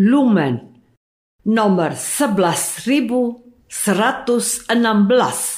Lumen nomor 11116.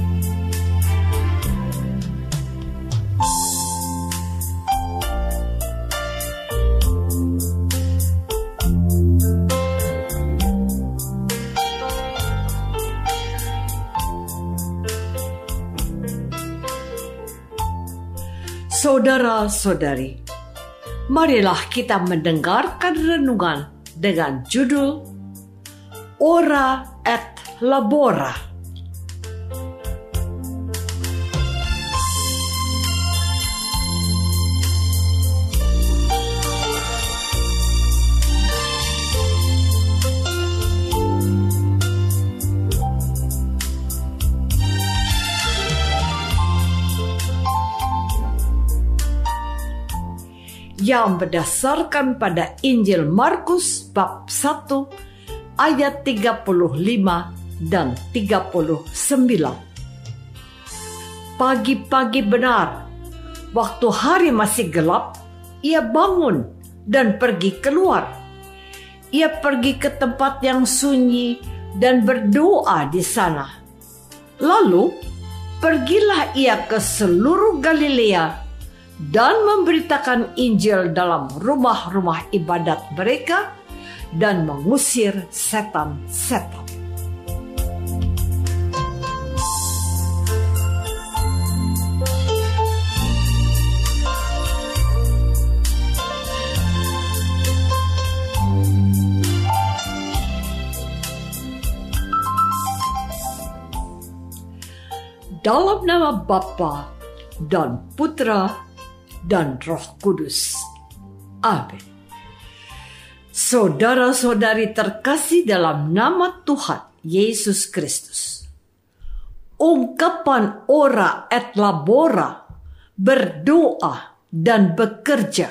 Saudara-saudari, marilah kita mendengarkan renungan dengan judul Ora et Labora. Yang berdasarkan pada Injil Markus bab 1 ayat 35 dan 39. Pagi-pagi benar, waktu hari masih gelap, ia bangun dan pergi keluar. Ia pergi ke tempat yang sunyi dan berdoa di sana. Lalu, pergilah ia ke seluruh Galilea dan memberitakan Injil dalam rumah-rumah ibadat mereka dan mengusir setan-setan. Dalam nama Bapa dan Putra dan Roh Kudus. Amin. Saudara-saudari terkasih dalam nama Tuhan Yesus Kristus. Ungkapan ora et labora, berdoa dan bekerja,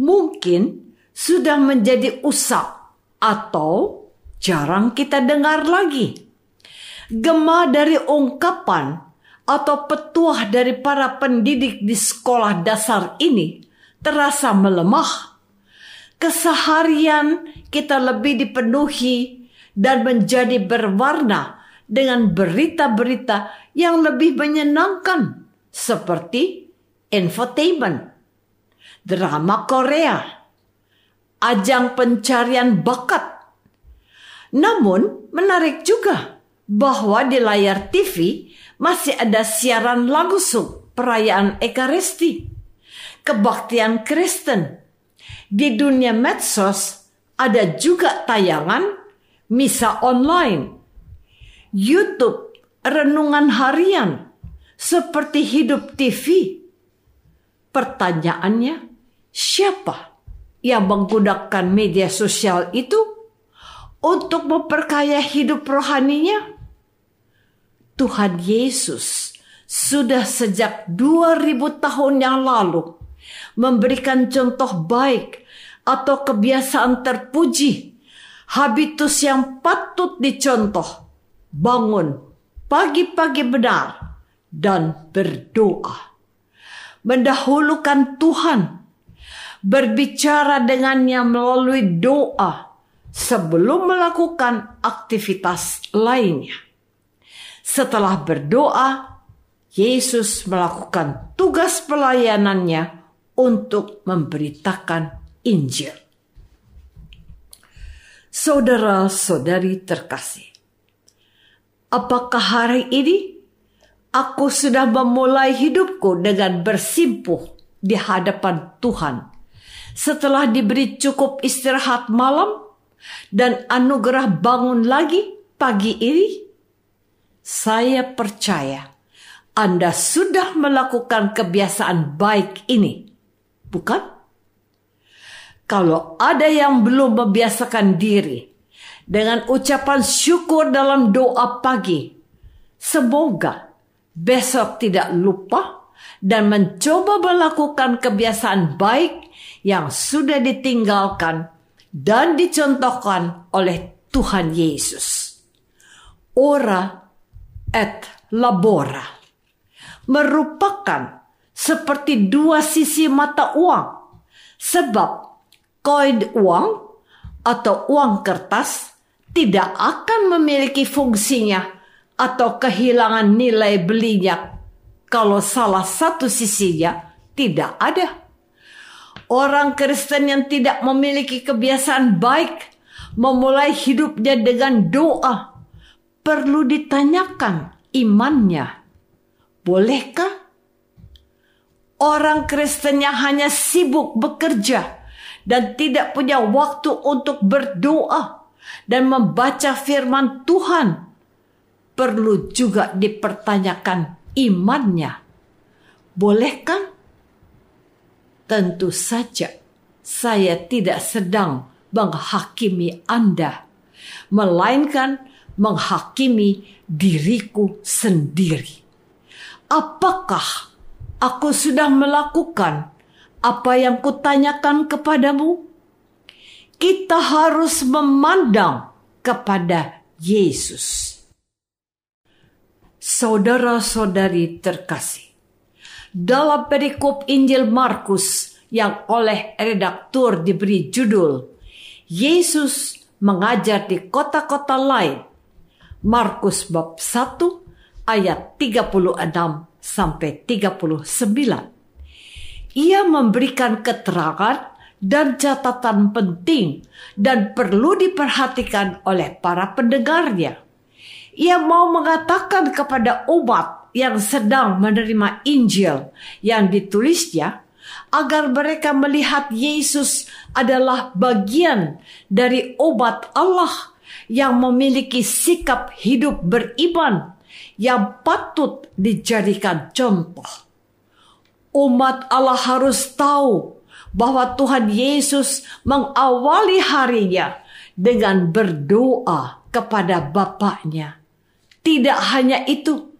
mungkin sudah menjadi usap atau jarang kita dengar lagi. Gema dari ungkapan atau petuah dari para pendidik di sekolah dasar ini terasa melemah. Keseharian kita lebih dipenuhi dan menjadi berwarna dengan berita-berita yang lebih menyenangkan seperti infotainment, drama Korea, ajang pencarian bakat. Namun menarik juga bahwa di layar TV masih ada siaran langsung perayaan Ekaristi, kebaktian Kristen. Di dunia medsos ada juga tayangan misa online, YouTube, renungan harian, seperti hidup TV. Pertanyaannya, siapa yang menggunakan media sosial itu untuk memperkaya hidup rohaninya? Tuhan Yesus sudah sejak 2000 tahun yang lalu memberikan contoh baik atau kebiasaan terpuji, habitus yang patut dicontoh. Bangun pagi-pagi benar dan berdoa. Mendahulukan Tuhan, berbicara dengannya melalui doa sebelum melakukan aktivitas lainnya. Setelah berdoa, Yesus melakukan tugas pelayanannya untuk memberitakan Injil. Saudara-saudari terkasih, apakah hari ini aku sudah memulai hidupku dengan bersimpuh di hadapan Tuhan setelah diberi cukup istirahat malam dan anugerah bangun lagi pagi ini? Saya percaya Anda sudah melakukan kebiasaan baik ini, bukan? Kalau ada yang belum membiasakan diri dengan ucapan syukur dalam doa pagi, semoga besok tidak lupa dan mencoba melakukan kebiasaan baik yang sudah ditinggalkan dan dicontohkan oleh Tuhan Yesus. Ora et labora. Merupakan seperti dua sisi mata uang. Sebab koin uang atau uang kertas tidak akan memiliki fungsinya atau kehilangan nilai belinya kalau salah satu sisinya tidak ada. Orang Kristen yang tidak memiliki kebiasaan baik memulai hidupnya dengan doa perlu ditanyakan imannya. Bolehkah? Orang Kristen yang hanya sibuk bekerja dan tidak punya waktu untuk berdoa dan membaca firman Tuhan, perlu juga dipertanyakan imannya. Bolehkah? Tentu saja, saya tidak sedang menghakimi Anda, melainkan menghakimi diriku sendiri. Apakah aku sudah melakukan apa yang kutanyakan kepadamu? Kita harus memandang kepada Yesus. Saudara-saudari terkasih, dalam perikop Injil Markus yang oleh redaktur diberi judul Yesus mengajar di kota-kota lain. Markus bab 1 ayat 36 sampai 39 ia memberikan keterangan dan catatan penting dan perlu diperhatikan oleh para pendengarnya. Ia mau mengatakan kepada umat yang sedang menerima Injil yang ditulisnya agar mereka melihat Yesus adalah bagian dari umat Allah yang memiliki sikap hidup beriman yang patut dijadikan contoh umat Allah harus tahu bahwa Tuhan Yesus mengawali harinya dengan berdoa kepada Bapaknya. Tidak hanya itu,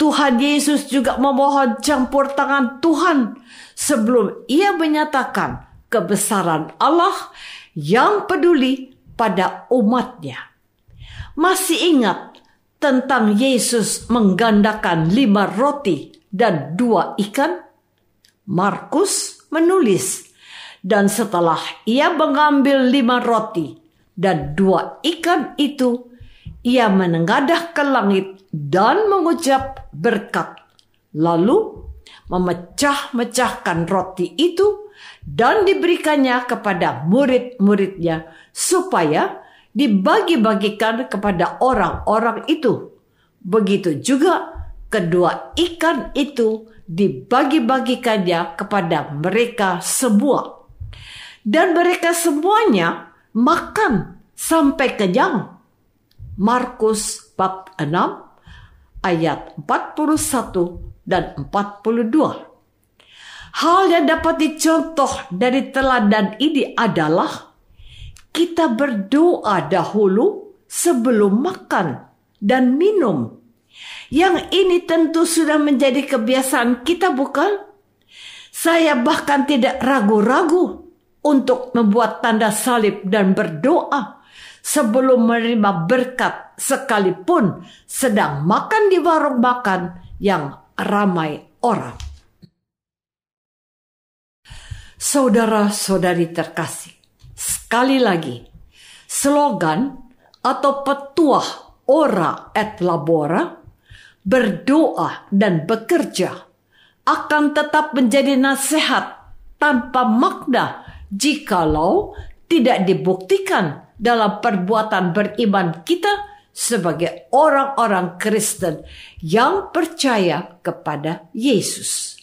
Tuhan Yesus juga memohon campur tangan Tuhan sebelum ia menyatakan kebesaran Allah yang peduli pada umatnya. Masih ingat tentang Yesus menggandakan lima roti dan dua ikan? Markus menulis, dan setelah ia mengambil lima roti dan dua ikan itu, ia menengadah ke langit dan mengucap berkat. Lalu memecah-mecahkan roti itu dan diberikannya kepada murid-muridnya supaya dibagi-bagikan kepada orang-orang itu. Begitu juga kedua ikan itu dibagi-bagikannya kepada mereka semua. Dan mereka semuanya makan sampai kenyang. Markus bab 6 ayat 41 dan 42. Hal yang dapat dicontoh dari teladan ini adalah kita berdoa dahulu sebelum makan dan minum yang ini tentu sudah menjadi kebiasaan kita bukan? Saya bahkan tidak ragu-ragu untuk membuat tanda salib dan berdoa sebelum menerima berkat sekalipun sedang makan di warung makan yang ramai orang. Saudara-saudari terkasih, sekali lagi, slogan atau petuah ora et labora, berdoa dan bekerja akan tetap menjadi nasihat tanpa makna jikalau tidak dibuktikan dalam perbuatan beriman kita sebagai orang-orang Kristen yang percaya kepada Yesus.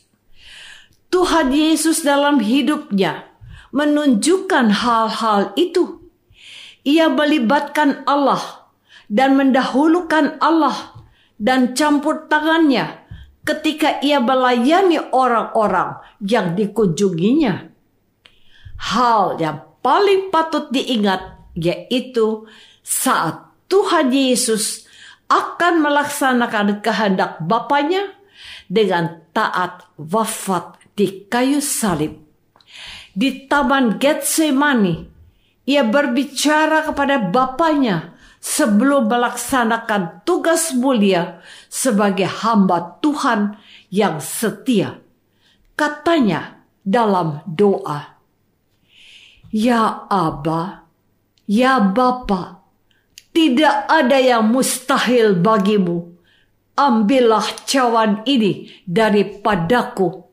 Tuhan Yesus dalam hidupnya menunjukkan hal-hal itu. Ia melibatkan Allah dan mendahulukan Allah dan campur tangannya ketika ia melayani orang-orang yang dikunjunginya. Hal yang paling patut diingat yaitu saat Tuhan Yesus akan melaksanakan kehendak Bapaknya dengan taat wafat di kayu salib. Di taman Getsemani, ia berbicara kepada Bapaknya sebelum melaksanakan tugas mulia sebagai hamba Tuhan yang setia. Katanya dalam doa, Ya Aba, Ya Bapa, tidak ada yang mustahil bagimu. Ambillah cawan ini daripadaku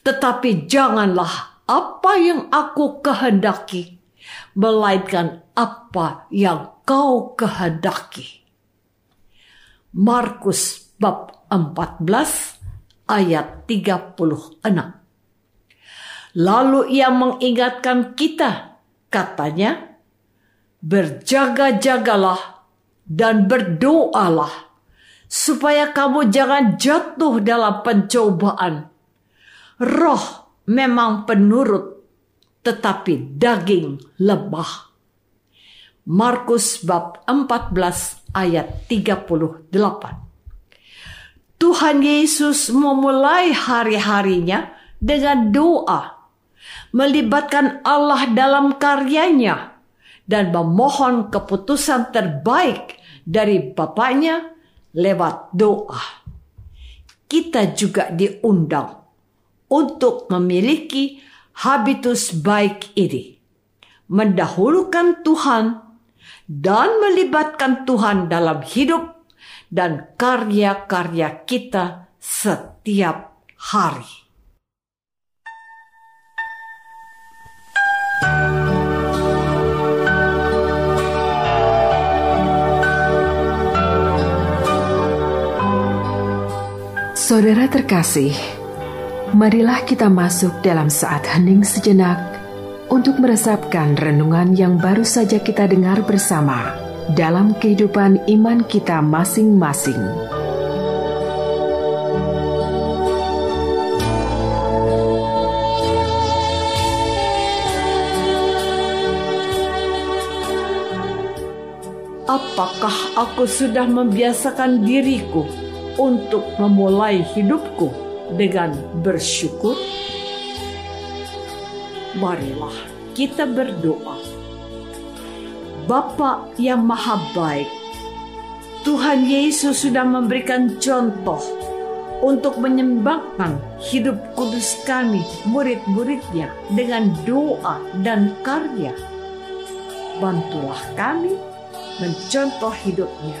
tetapi janganlah apa yang aku kehendaki, melainkan apa yang kau kehendaki. Markus bab 14 ayat 36. Lalu ia mengingatkan kita, katanya, berjaga-jagalah dan berdoalah supaya kamu jangan jatuh dalam pencobaan roh memang penurut, tetapi daging lemah. Markus bab 14 ayat 38. Tuhan Yesus memulai hari-harinya dengan doa, melibatkan Allah dalam karyanya, dan memohon keputusan terbaik dari Bapaknya lewat doa. Kita juga diundang untuk memiliki habitus baik ini. Mendahulukan Tuhan dan melibatkan Tuhan dalam hidup dan karya-karya kita setiap hari. Saudara terkasih, Marilah kita masuk dalam saat hening sejenak untuk meresapkan renungan yang baru saja kita dengar bersama dalam kehidupan iman kita masing-masing. Apakah aku sudah membiasakan diriku untuk memulai hidupku? dengan bersyukur, marilah kita berdoa. Bapa yang maha baik, Tuhan Yesus sudah memberikan contoh untuk menyembahkan hidup kudus kami, murid-muridnya, dengan doa dan karya. Bantulah kami mencontoh hidupnya,